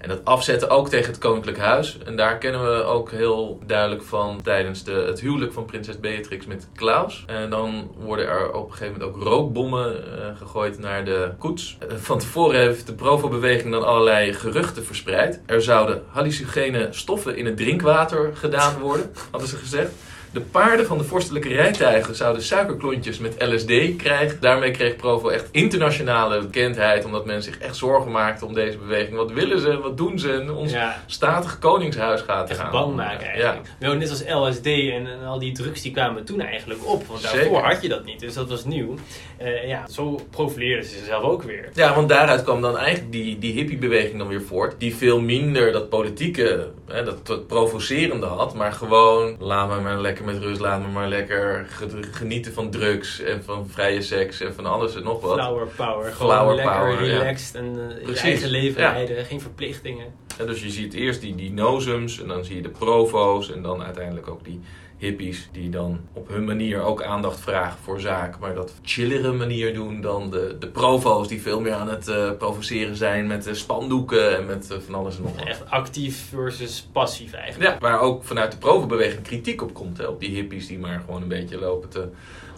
En dat afzetten ook tegen het Koninklijk Huis. En daar kennen we ook heel duidelijk van tijdens de, het huwelijk van prinses Beatrix met Klaus. En dan worden er op een gegeven moment ook rookbommen uh, gegooid naar de koets. Uh, van tevoren heeft de Provo-beweging dan allerlei geruchten verspreid. Er zouden hallucinogene stoffen in het drinkwater gedaan worden, hadden ze gezegd. De paarden van de vorstelijke rijtuigen zouden suikerklontjes met LSD krijgen. Daarmee kreeg Provo echt internationale bekendheid, omdat men zich echt zorgen maakte om deze beweging. Wat willen ze, wat doen ze? En ons ja. statig koningshuis gaat echt gaan. bang maken eigenlijk. Ja. Nou, net als LSD en, en, al die drugs die kwamen toen eigenlijk op. Want daarvoor had je dat niet, dus dat was nieuw. Uh, ja, zo profileerden ze zichzelf ook weer. Ja, want daaruit kwam dan eigenlijk die, die hippiebeweging dan weer voort. Die veel minder dat politieke, hè, dat, dat provocerende had, maar gewoon laat me maar lekker met rust, laat me maar lekker genieten van drugs en van vrije seks en van alles en nog wat. Flower power. Gewoon Flower lekker power, relaxed en uh, je eigen leven leiden, geen verplichtingen. Ja, dus je ziet eerst die, die en dan zie je de provo's en dan uiteindelijk ook die hippies die dan op hun manier ook aandacht vragen voor zaken, maar dat chillere manier doen dan de, de provo's die veel meer aan het uh, provoceren zijn met de spandoeken en met uh, van alles en nog wat. Echt actief versus passief eigenlijk. Ja, waar ook vanuit de provo-beweging kritiek op komt, hè, op die hippies die maar gewoon een beetje lopen te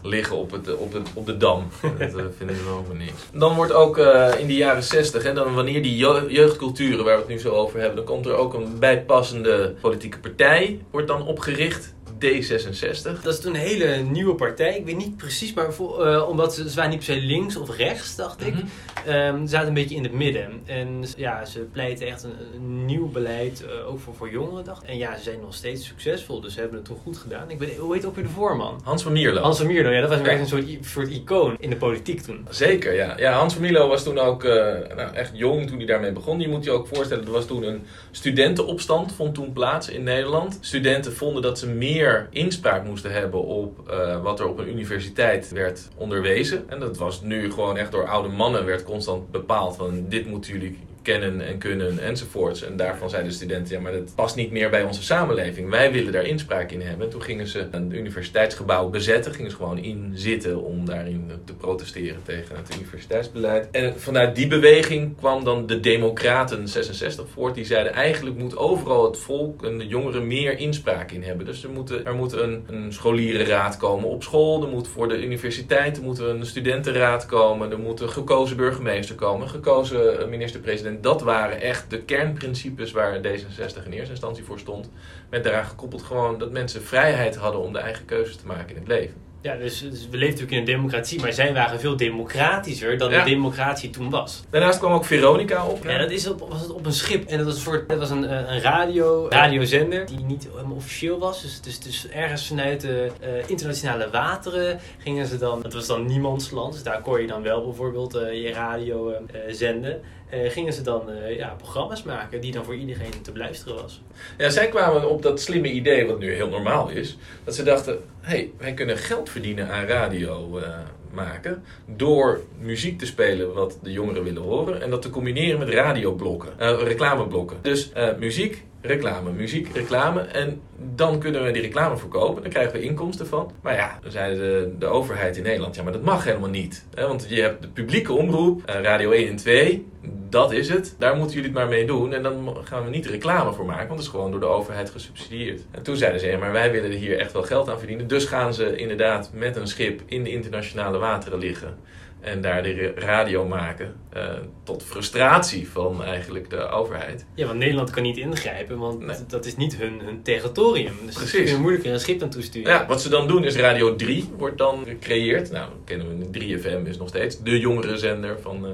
liggen op, het, op, de, op de dam. dat uh, vinden we wel niks. Dan wordt ook in de jaren 60, en dan wanneer die jeugdculturen waar we het nu zo over hebben, dan komt er ook een bijpassende politieke partij, wordt dan opgericht. D66. Dat is toen een hele nieuwe partij. Ik weet niet precies, maar voor, uh, omdat ze, ze waren niet per se links of rechts, dacht ik. Mm ze zaten een beetje in het midden. En ja, ze pleiten echt een, nieuw beleid, uh, ook voor, voor jongeren, dacht En ja, ze zijn nog steeds succesvol, dus ze hebben het toen goed gedaan. Ik weet, hoe heet ook weer de voorman? Hans van Mierlo. Hans van Mierlo, ja, dat was echt een soort, soort icoon in de politiek toen. Zeker, ja. Ja, Hans van Mierlo was toen ook uh, nou, echt jong toen hij daarmee begon. Je moet je ook voorstellen, er was toen een studentenopstand, vond toen plaats in Nederland. Studenten vonden dat ze meer inspraak moesten hebben op uh, wat er op een universiteit werd onderwezen. En dat was nu gewoon echt door oude mannen werd constant bepaald van dit moeten jullie kennen en kunnen enzovoorts. En daarvan zeiden de studenten, ja, maar dat past niet meer bij onze samenleving. Wij willen daar inspraak in hebben. En toen gingen ze een universiteitsgebouw bezetten, gingen ze gewoon in zitten om daarin te protesteren tegen het universiteitsbeleid. En vanuit die beweging kwam dan de Democraten 66 voort. Die zeiden, eigenlijk moet overal het volk en de jongeren meer inspraak in hebben. Dus er moet, er moet een, een scholierenraad komen op school. Er moet voor de universiteiten moet een studentenraad komen. Er moet een gekozen burgemeester komen, gekozen minister-president en dat waren echt de kernprincipes waar D66 in eerste instantie voor stond. Met daaraan gekoppeld gewoon dat mensen vrijheid hadden om de eigen keuzes te maken in het leven. Ja, dus, dus, we leven natuurlijk in een democratie, maar zij waren veel democratischer dan de democratie toen was. Daarnaast kwam ook Veronica op. Ja, dat is op, was het op een schip en dat was, voor, dat was een, eh, een radio, radiozender die niet helemaal officieel was. Dus, dus, dus ergens vanuit de uh, internationale wateren gingen ze dan, dat was dan niemandsland, dus daar kon je dan wel bijvoorbeeld uh, je radio zenden. Uh, gingen ze dan uh, ja, programma's maken die dan voor iedereen te beluisteren was. Ja, zij kwamen op dat slimme idee, wat nu heel normaal is, dat ze dachten: hey, wij kunnen geld verdienen aan radio uh, maken door muziek te spelen wat de jongeren willen horen en dat te combineren met radioblokken, reclameblokken. Dus muziek, reclame, muziek, reclame. En dan kunnen we die reclame verkopen. Dan krijgen we inkomsten van. Maar ja, dan zei de, de overheid in Nederland: ja, maar dat mag helemaal niet. Hè? Want je hebt de publieke omroep, Radio 1 en 2 dat is het. Daar moeten jullie het maar mee doen. En dan gaan we niet reclame voor maken, want het is gewoon door de overheid gesubsidieerd. En toen zeiden ze, ja, maar wij willen hier echt wel geld aan verdienen. Dus gaan ze inderdaad met een schip in de internationale wateren liggen. En daar de radio maken. eh, tot frustratie van eigenlijk de overheid. Ja, want Nederland kan niet ingrijpen, want Nee. dat is niet hun, hun territorium. Dus Precies. kunnen moeilijker een schip naartoe sturen. Ja, wat ze dan doen is Radio 3 wordt dan gecreëerd. Nou, kennen we 3FM is nog steeds de jongere zender van eh,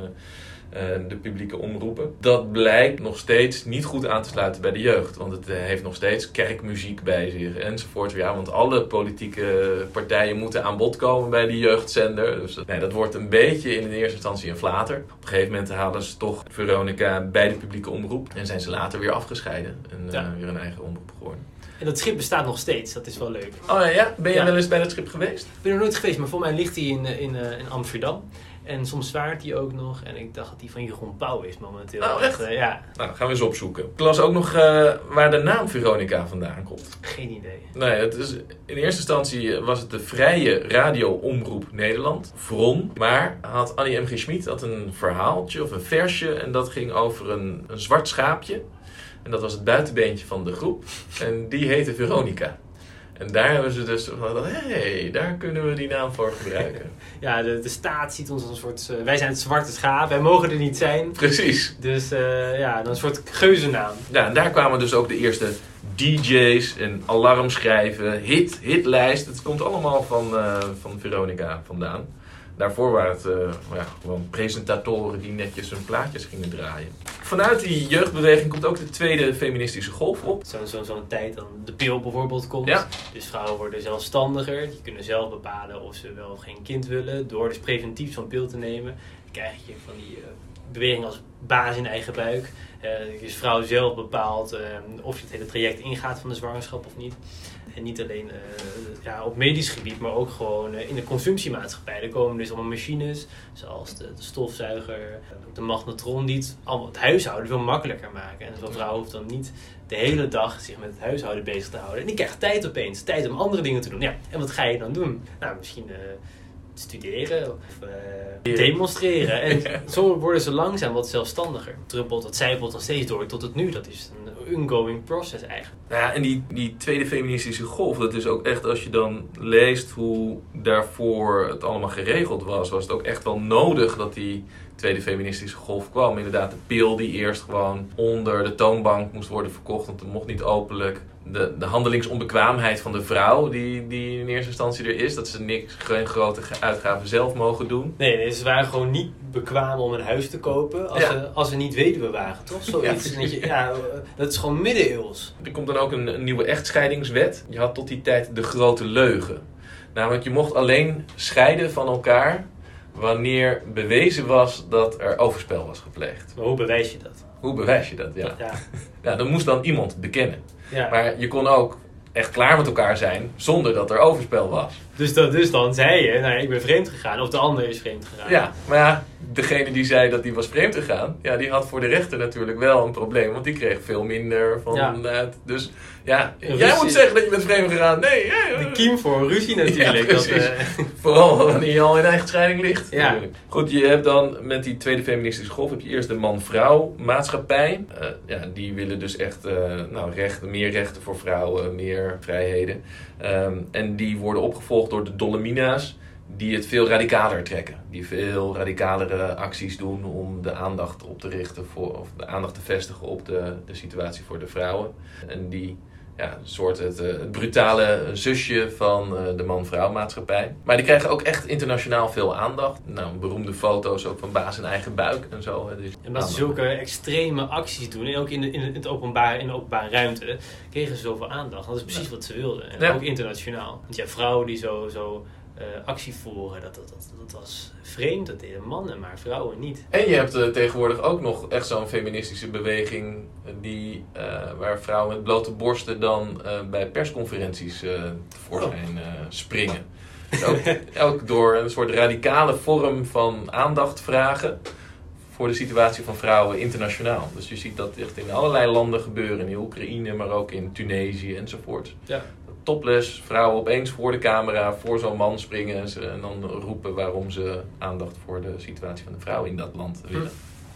de publieke omroepen. Dat blijkt nog steeds niet goed aan te sluiten bij de jeugd. Want het eh, heeft nog steeds kerkmuziek bij zich enzovoort. Ja, want alle politieke partijen moeten aan bod komen bij die jeugdzender. Dus dat, nee, dat wordt een beetje in de eerste instantie een flater. Op een gegeven moment halen ze toch Veronica bij de publieke omroep. En zijn ze later weer afgescheiden. En eh, Ja. weer een eigen omroep geworden. En dat schip bestaat nog steeds, dat is wel leuk. Oh ja, ben je Ja. wel eens bij dat schip geweest? Ik ben er nooit geweest, maar voor mij ligt hij in, eh, in, eh, in Amsterdam. En soms zwaart hij ook nog. En ik dacht dat hij van Jeroen Pauw is momenteel. Oh, echt? eh, ja, Nou, gaan we eens opzoeken. Ik las ook nog eh, waar de naam Veronica vandaan komt. geen idee. Nee, het is, in eerste instantie was het de Vrije Radio-omroep Nederland, VRON. Maar had Annie M. G. Schmid had een verhaaltje of een versje en dat ging over een, een zwart schaapje. En dat was het buitenbeentje van de groep. En die heette Veronica. En daar hebben ze dus van, hé, hey, daar kunnen we die naam voor gebruiken. Ja, de, de staat ziet ons als een soort... eh, wij zijn het zwarte schaap, wij mogen er niet zijn. Precies. Dus eh, ja, dan een soort geuzennaam. Ja, en daar kwamen dus ook de eerste DJ's en alarmschrijven, hit, hitlijst. Het komt allemaal van, eh, van Veronica vandaan. Daarvoor waren het eh, ja, gewoon presentatoren die netjes hun plaatjes gingen draaien. Vanuit die jeugdbeweging komt ook de tweede feministische golf op. Zo'n zo, zo'n tijd dan de pil bijvoorbeeld komt. Ja. Dus vrouwen worden zelfstandiger. Die kunnen zelf bepalen of ze wel of geen kind willen. Door dus preventief zo'n pil te nemen. Dan krijg je van die eh, beweging als baas in eigen buik. Eh dus vrouw zelf bepaalt of je het hele traject ingaat van de zwangerschap of niet. En niet alleen eh, ja, op medisch gebied, maar ook gewoon eh, in de consumptiemaatschappij. Er komen dus allemaal machines, zoals de, de stofzuiger, eh, de magnetron, die het, allemaal het huishouden veel makkelijker maken. En zo'n vrouw hoeft dan niet de hele dag zich met het huishouden bezig te houden. En die krijgt tijd opeens, tijd om andere dingen te doen. Ja, en wat ga je dan doen? Nou, misschien studeren of demonstreren. En zo worden ze langzaam wat zelfstandiger. Druppelt, dat zijpelt nog steeds door tot het nu. Dat is een ongoing process eigenlijk. Nou ja, en die, die tweede feministische golf, dat is ook echt als je dan leest hoe daarvoor het allemaal geregeld was, was het ook echt wel nodig dat die tweede feministische golf kwam. Inderdaad, de pil die eerst gewoon onder de toonbank moest worden verkocht, want het mocht niet openlijk. De, de handelingsonbekwaamheid van de vrouw, die, die in eerste instantie er is, dat ze niks, geen grote uitgaven zelf mogen doen. Nee, nee, ze waren gewoon niet bekwaam om een huis te kopen als, Ja. ze, als ze niet weduwe waren, toch? Zoiets. Ja, dat, je, ja, dat is gewoon middeleeuws. Er komt dan ook een, een nieuwe echtscheidingswet. Je had tot die tijd de grote leugen. Namelijk, je mocht alleen scheiden van elkaar wanneer bewezen was dat er overspel was gepleegd. Maar hoe bewijs je dat? Hoe bewijs je dat? Ja. Ja. Ja, dan moest dan iemand bekennen. ja. Maar je kon ook echt klaar met elkaar zijn zonder dat er overspel was. Dus, dan, dus dan zei je, nou, ik ben vreemd gegaan. Of de ander is vreemd gegaan. Ja, maar ja, degene die zei dat die was vreemd gegaan, ja, die had voor de rechter natuurlijk wel een probleem, want die kreeg veel minder van Ja. het. Dus ja, jij moet zeggen dat je bent vreemd gegaan. Nee, ja, De kiem voor ruzie natuurlijk. Ja, dat, eh, Vooral wanneer je al in eigen scheiding ligt. Ja. Goed, je hebt dan met die tweede feministische golf heb je eerst de man-vrouw maatschappij. Eh, ja, die willen dus echt eh, nou, rechten, meer rechten voor vrouwen, meer vrijheden. Ehm, en die worden opgevolgd door de Dolomina's. Die het veel radicaler trekken. Die veel radicalere acties doen om de aandacht op te richten voor, of de aandacht te vestigen op de, de situatie voor de vrouwen. En die ja, een soort het, eh, het brutale zusje van eh, de man-vrouw maatschappij. Maar die krijgen ook echt internationaal veel aandacht. Nou, beroemde foto's ook van baas in eigen buik en zo. Dus En dat ze zulke extreme acties doen, en ook in de, in het openbaar, in de openbare ruimte, kregen ze zoveel aandacht. Dat is precies wat ze wilden. En Ja. ook internationaal. Want ja, vrouwen die zo, zo eh, actie voeren, dat, dat, dat, dat was vreemd. Dat deden mannen, maar vrouwen niet. En je hebt eh, tegenwoordig ook nog echt zo'n feministische beweging eh, die, eh, waar vrouwen met blote borsten dan eh, bij persconferenties eh tevoorschijn eh, springen. Dus ook, ook door een soort radicale vorm van aandacht vragen voor de situatie van vrouwen internationaal. Dus je ziet dat echt in allerlei landen gebeuren, in Oekraïne, maar ook in Tunesië enzovoort. Ja. Topless, vrouwen opeens voor de camera, voor zo'n man springen en ze- en dan roepen waarom ze aandacht voor de situatie van de vrouw in dat land willen.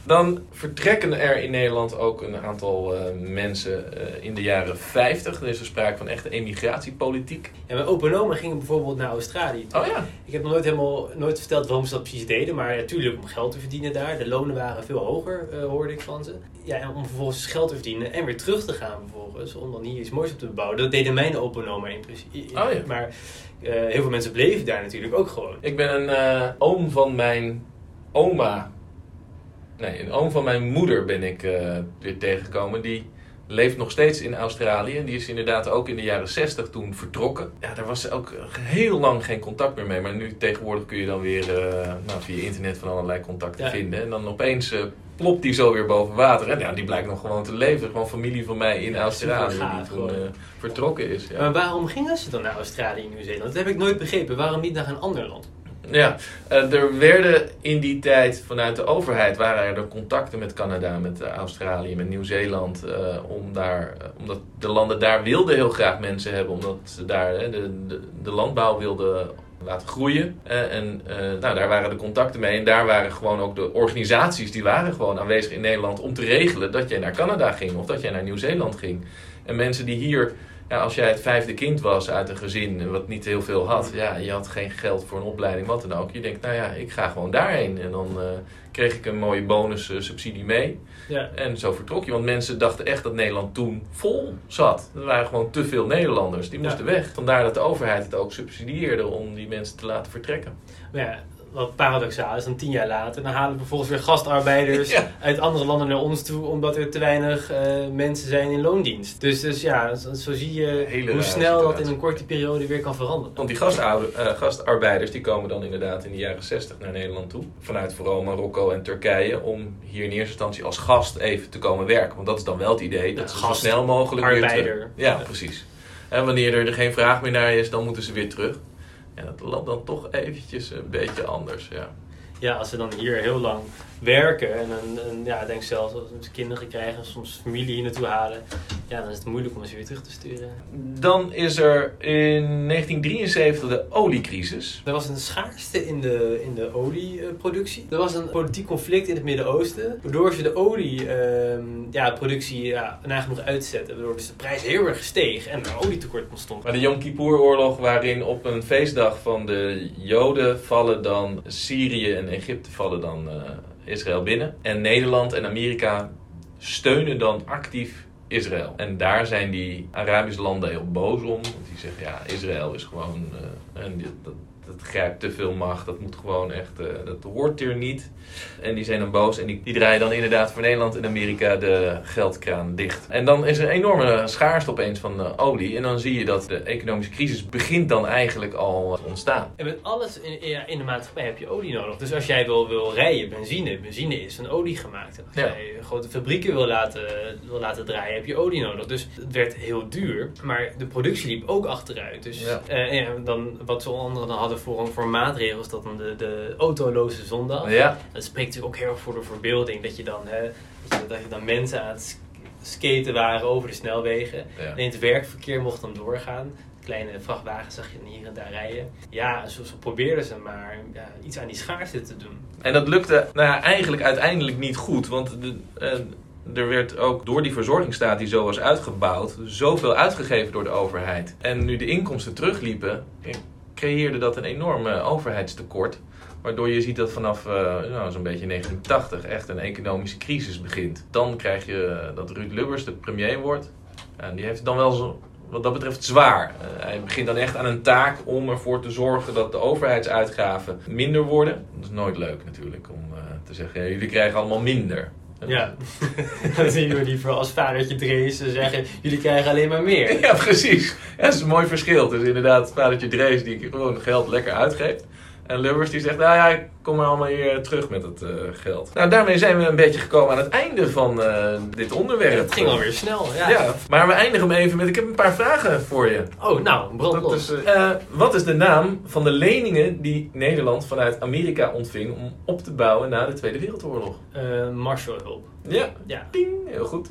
Dan vertrekken er in Nederland ook een aantal eh, mensen eh, in de jaren 50. Er is er sprake van echte emigratiepolitiek. En mijn opa en oma gingen bijvoorbeeld naar Australië. Oh ja. Ik heb nog nooit helemaal nooit verteld waarom ze dat precies deden. Maar natuurlijk om geld te verdienen daar. De lonen waren veel hoger, eh, hoorde ik van ze. Ja, en om vervolgens geld te verdienen en weer terug te gaan vervolgens. Om dan hier iets moois op te bouwen. Dat deden mijn opa en oma in principe. Oh ja. Maar heel veel mensen bleven daar natuurlijk ook gewoon. Ik ben een oom van mijn oma. Nee, een oom van mijn moeder ben ik eh, weer tegengekomen. Die leeft nog steeds in Australië. En die is inderdaad ook in de jaren 60 toen vertrokken. Ja, daar was ook heel lang geen contact meer mee. Maar nu tegenwoordig kun je dan weer eh, nou, via internet van allerlei contacten Ja. vinden. En dan opeens eh, plopt die zo weer boven water. En ja, die blijkt nog gewoon te leven. Gewoon familie van mij in Ja, Australië gaaf die toen vertrokken is. Ja. Maar waarom gingen ze dan naar Australië en Nieuw-Zeeland? Dat heb ik nooit begrepen. Waarom niet naar een ander land? Ja, eh, er werden in die tijd vanuit de overheid waren er contacten met Canada, met eh, Australië, met Nieuw-Zeeland. eh, om daar, omdat de landen daar wilden heel graag mensen hebben, omdat ze daar de, de, landbouw wilden laten groeien. En nou, daar waren de contacten mee. En daar waren gewoon ook de organisaties die waren gewoon aanwezig in Nederland om te regelen dat jij naar Canada ging of dat jij naar Nieuw-Zeeland ging. En mensen die hier ja, als jij het vijfde kind was uit een gezin wat niet heel veel had, ja, je had geen geld voor een opleiding, wat dan ook. Je denkt, nou ja, ik ga gewoon daarheen. En dan eh, kreeg ik een mooie bonus eh, subsidie mee. Ja. En zo vertrok je, want mensen dachten echt dat Nederland toen vol zat. Er waren gewoon te veel Nederlanders, die Ja. moesten weg. Vandaar dat de overheid het ook subsidieerde om die mensen te laten vertrekken. Maar ja, wat paradoxaal is, dan tien jaar later, dan halen we vervolgens weer gastarbeiders Ja. uit andere landen naar ons toe, omdat er te weinig eh, mensen zijn in loondienst. Dus, dus ja, zo, zo zie je Hele hoe snel dat in een korte periode weer kan veranderen. Want die eh, gastarbeiders die komen dan inderdaad in de jaren 60 naar Nederland toe. Vanuit vooral Marokko en Turkije. Om hier in eerste instantie als gast even te komen werken. Want dat is dan wel het idee. Dat Ja, ze zo gast, snel mogelijk weer arbeider. terug... Ja, precies. En wanneer er geen vraag meer naar is, dan moeten ze weer terug. En dat loopt dan toch eventjes een beetje anders, ja. Ja, als ze dan hier heel lang werken en, en, en ja, ik denk zelfs als ze kinderen krijgen, soms familie hier naartoe halen, ja, dan is het moeilijk om ze weer terug te sturen. Dan is er in 1973 de oliecrisis. Er was een schaarste in de, in de olieproductie. Er was een politiek conflict in het Midden-Oosten, waardoor ze de olieproductie ja, productie, ja, nagenoeg uitzetten. Waardoor dus de prijs heel erg steeg en er olietekort ontstond. Maar de Yom Kippur-oorlog, waarin op een feestdag van de Joden vallen dan Syrië en Egypte vallen dan eh, Israël binnen. En Nederland en Amerika steunen dan actief Israël. En daar zijn die Arabische landen heel boos om. Want die zeggen, ja, Israël is gewoon... eh, en dat, dat grijpt te veel macht. Dat moet gewoon echt... eh, dat hoort hier niet. En die zijn dan boos. En die, die draaien dan inderdaad voor Nederland en Amerika de geldkraan dicht. En dan is er een enorme schaarste opeens van eh, olie. En dan zie je dat de economische crisis begint dan eigenlijk al te ontstaan. En met alles in, ja, in de maatschappij heb je olie nodig. Dus als jij wil, wil rijden, benzine, benzine is van olie gemaakt. En als Ja. jij grote fabrieken wil laten, wil laten draaien, heb je olie nodig. Dus het werd heel duur, maar de productie liep ook achteruit. Dus Ja. eh, ja, dan, wat ze onder andere dan hadden voor, voor maatregels, dat dan de, de autoloze zondag. Ja, Dat spreekt natuurlijk ook heel erg voor de verbeelding. Dat je dan, hè, dat je, dat je dan mensen aan het sk- skaten waren over de snelwegen. ja. En het werkverkeer mocht dan doorgaan. Kleine vrachtwagens zag je hier en daar rijden. Ja, zo, zo probeerden ze maar ja, iets aan die schaarste te doen. En dat lukte nou ja, eigenlijk uiteindelijk niet goed. Want de, eh, er werd ook door die verzorgingsstaat die zo was uitgebouwd, zoveel uitgegeven door de overheid. En nu de inkomsten terugliepen, creëerde dat een enorm eh, overheidstekort. Waardoor je ziet dat vanaf eh, nou, zo'n beetje 1980 echt een economische crisis begint. Dan krijg je eh, dat Ruud Lubbers de premier wordt. En die heeft dan wel zo, wat dat betreft zwaar. Hij begint dan echt aan een taak om ervoor te zorgen dat de overheidsuitgaven minder worden. Dat is nooit leuk natuurlijk om te zeggen, jullie krijgen allemaal minder. Ja, dan zien we liever als vadertje Drees zeggen, jullie krijgen alleen maar meer. Ja, precies. Ja, dat is een mooi verschil. Dus inderdaad, vadertje Drees die gewoon geld lekker uitgeeft. En Lubbers die zegt, nou ja, ik kom maar allemaal hier terug met het eh, geld. Nou, daarmee zijn we een beetje gekomen aan het einde van eh, dit onderwerp. Het ging alweer snel. Ja. Ja. maar we eindigen hem even met, ik heb een paar vragen voor je. Oh, nou, brand is, eh, wat is de naam van de leningen die Nederland vanuit Amerika ontving om op te bouwen na de Tweede Wereldoorlog? Eh, Marshallhulp. Ja, Ja. Ding, heel goed.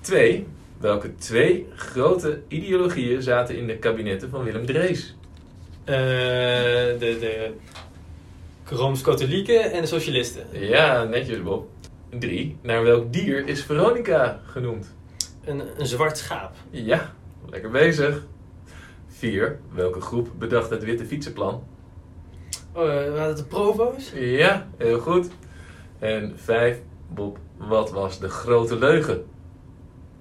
Twee. Welke twee grote ideologieën zaten in de kabinetten van Willem Drees? Eh, de de Rooms-Katholieken en de Socialisten. Ja, netjes Bob. 3. Naar welk dier is Veronica genoemd? Een, een zwart schaap. Ja, lekker bezig. 4. Welke groep bedacht het witte fietsenplan? Oh, uh, waren het de provo's? Ja, heel goed. En 5. Bob, wat was de grote leugen?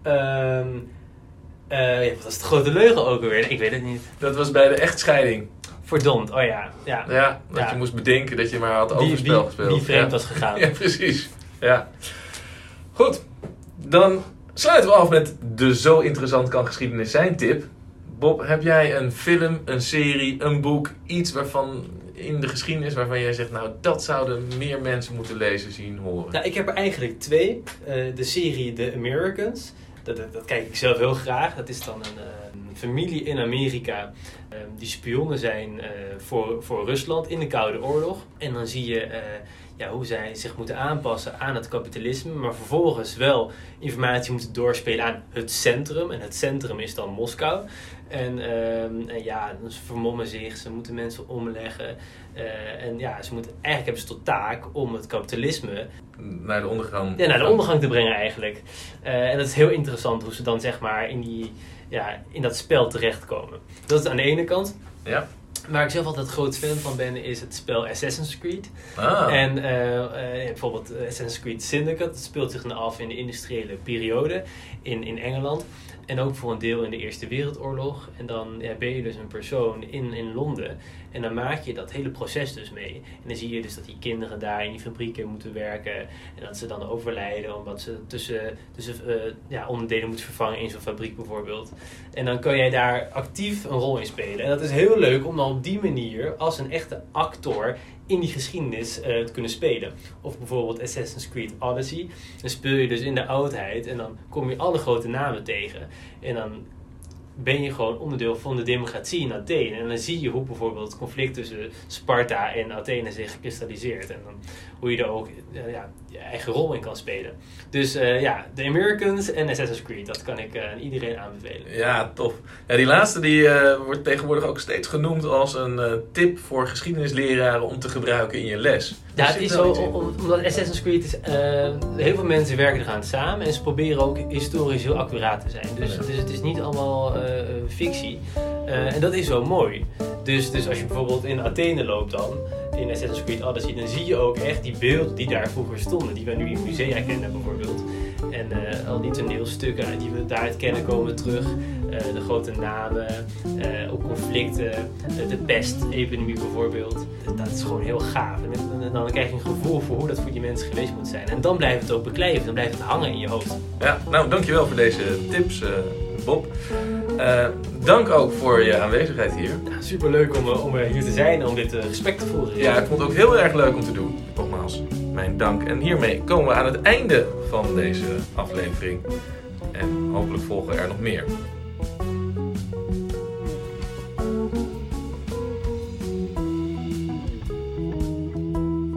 Ehm eh, ja, wat was de grote leugen ook alweer? Ik weet het niet. Dat was bij de echtscheiding. Verdomd, oh ja. Ja, Ja, dat Ja. je moest bedenken dat je maar had overspel gespeeld. wie vreemd ja. was gegaan. Ja, precies. Ja. Goed, dan sluiten we af met de zo interessant kan geschiedenis zijn tip. Bob, heb jij een film, een serie, een boek, iets waarvan in de geschiedenis waarvan jij zegt, nou dat zouden meer mensen moeten lezen, zien, horen? Nou, ik heb er eigenlijk twee. Eh, de serie The Americans. Dat, dat, dat kijk ik zelf heel graag. Dat is dan een, eh, een familie in Amerika eh, die spionnen zijn eh, voor, voor Rusland in de Koude Oorlog. En dan zie je eh, ja, hoe zij zich moeten aanpassen aan het kapitalisme, maar vervolgens wel informatie moeten doorspelen aan het centrum. En het centrum is dan Moskou. En, ehm, en ja, ze vermommen zich, ze moeten mensen omleggen. Eh, en ja, ze moeten, eigenlijk hebben ze tot taak om het kapitalisme Naar de ondergang. ja, naar de ondergang te brengen eigenlijk. En dat is heel interessant hoe ze dan zeg maar in, die, ja, in dat spel terechtkomen. Dat is aan de ene kant. Ja. Waar ik zelf altijd groot fan van ben, is het spel Assassin's Creed. Ah. En eh, eh, je hebt bijvoorbeeld Assassin's Creed Syndicate. Dat speelt zich dan af in de industriële periode in, in Engeland. En ook voor een deel in de Eerste Wereldoorlog. En dan ja, ben je dus een persoon in, in Londen. En dan maak je dat hele proces dus mee. En dan zie je dus dat die kinderen daar in die fabrieken moeten werken. En dat ze dan overlijden omdat ze tussen, tussen eh, ja, onderdelen moeten vervangen in zo'n fabriek bijvoorbeeld. En dan kan jij daar actief een rol in spelen. En dat is heel leuk om dan op die manier als een echte actor in die geschiedenis eh, te kunnen spelen. Of bijvoorbeeld Assassin's Creed Odyssey. Dan speel je dus in de oudheid en dan kom je alle grote namen tegen. En dan ben je gewoon onderdeel van de democratie in Athene. En dan zie je hoe bijvoorbeeld het conflict tussen Sparta en Athene zich kristalliseert. En dan hoe je er ook eh, ja, je eigen rol in kan spelen. Dus eh, ja, The Americans en Assassin's Creed, dat kan ik eh, aan iedereen aanbevelen. Ja, tof. Ja, die laatste die, eh, wordt tegenwoordig ook steeds genoemd als een eh, tip voor geschiedenisleraren om te gebruiken in je les. Ja, Daar het is zo, omdat Assassin's Creed is, eh, heel veel mensen werken eraan samen en ze proberen ook historisch heel accuraat te zijn. Dus, dus het is niet allemaal eh, fictie. Eh, en dat is zo mooi. Dus, dus als je bijvoorbeeld in Athene loopt dan, in Assassin's Creed Odyssey, dan zie je ook echt die beelden die daar vroeger stonden, die we nu in musea kennen bijvoorbeeld. En eh, al die toneelstukken die we daaruit kennen komen terug. Eh, de grote namen, eh, ook conflicten, eh, de pestepidemie bijvoorbeeld. Dat is gewoon heel gaaf. En, dan- en dan krijg je een gevoel voor hoe dat voor die mensen geweest moet zijn. En dan blijft het ook beklijven, dan blijft het hangen in je hoofd. Ja, nou dankjewel voor deze tips, eh, Bob. Eh, dank ook voor je aanwezigheid hier. Ja, Super leuk om, eh, om eh, hier te zijn en om dit eh, gesprek te voeren. Ja, ik vond het ook heel erg leuk om te doen. Nogmaals, mijn dank. En hiermee komen we aan het einde van deze aflevering. En hopelijk volgen er nog meer.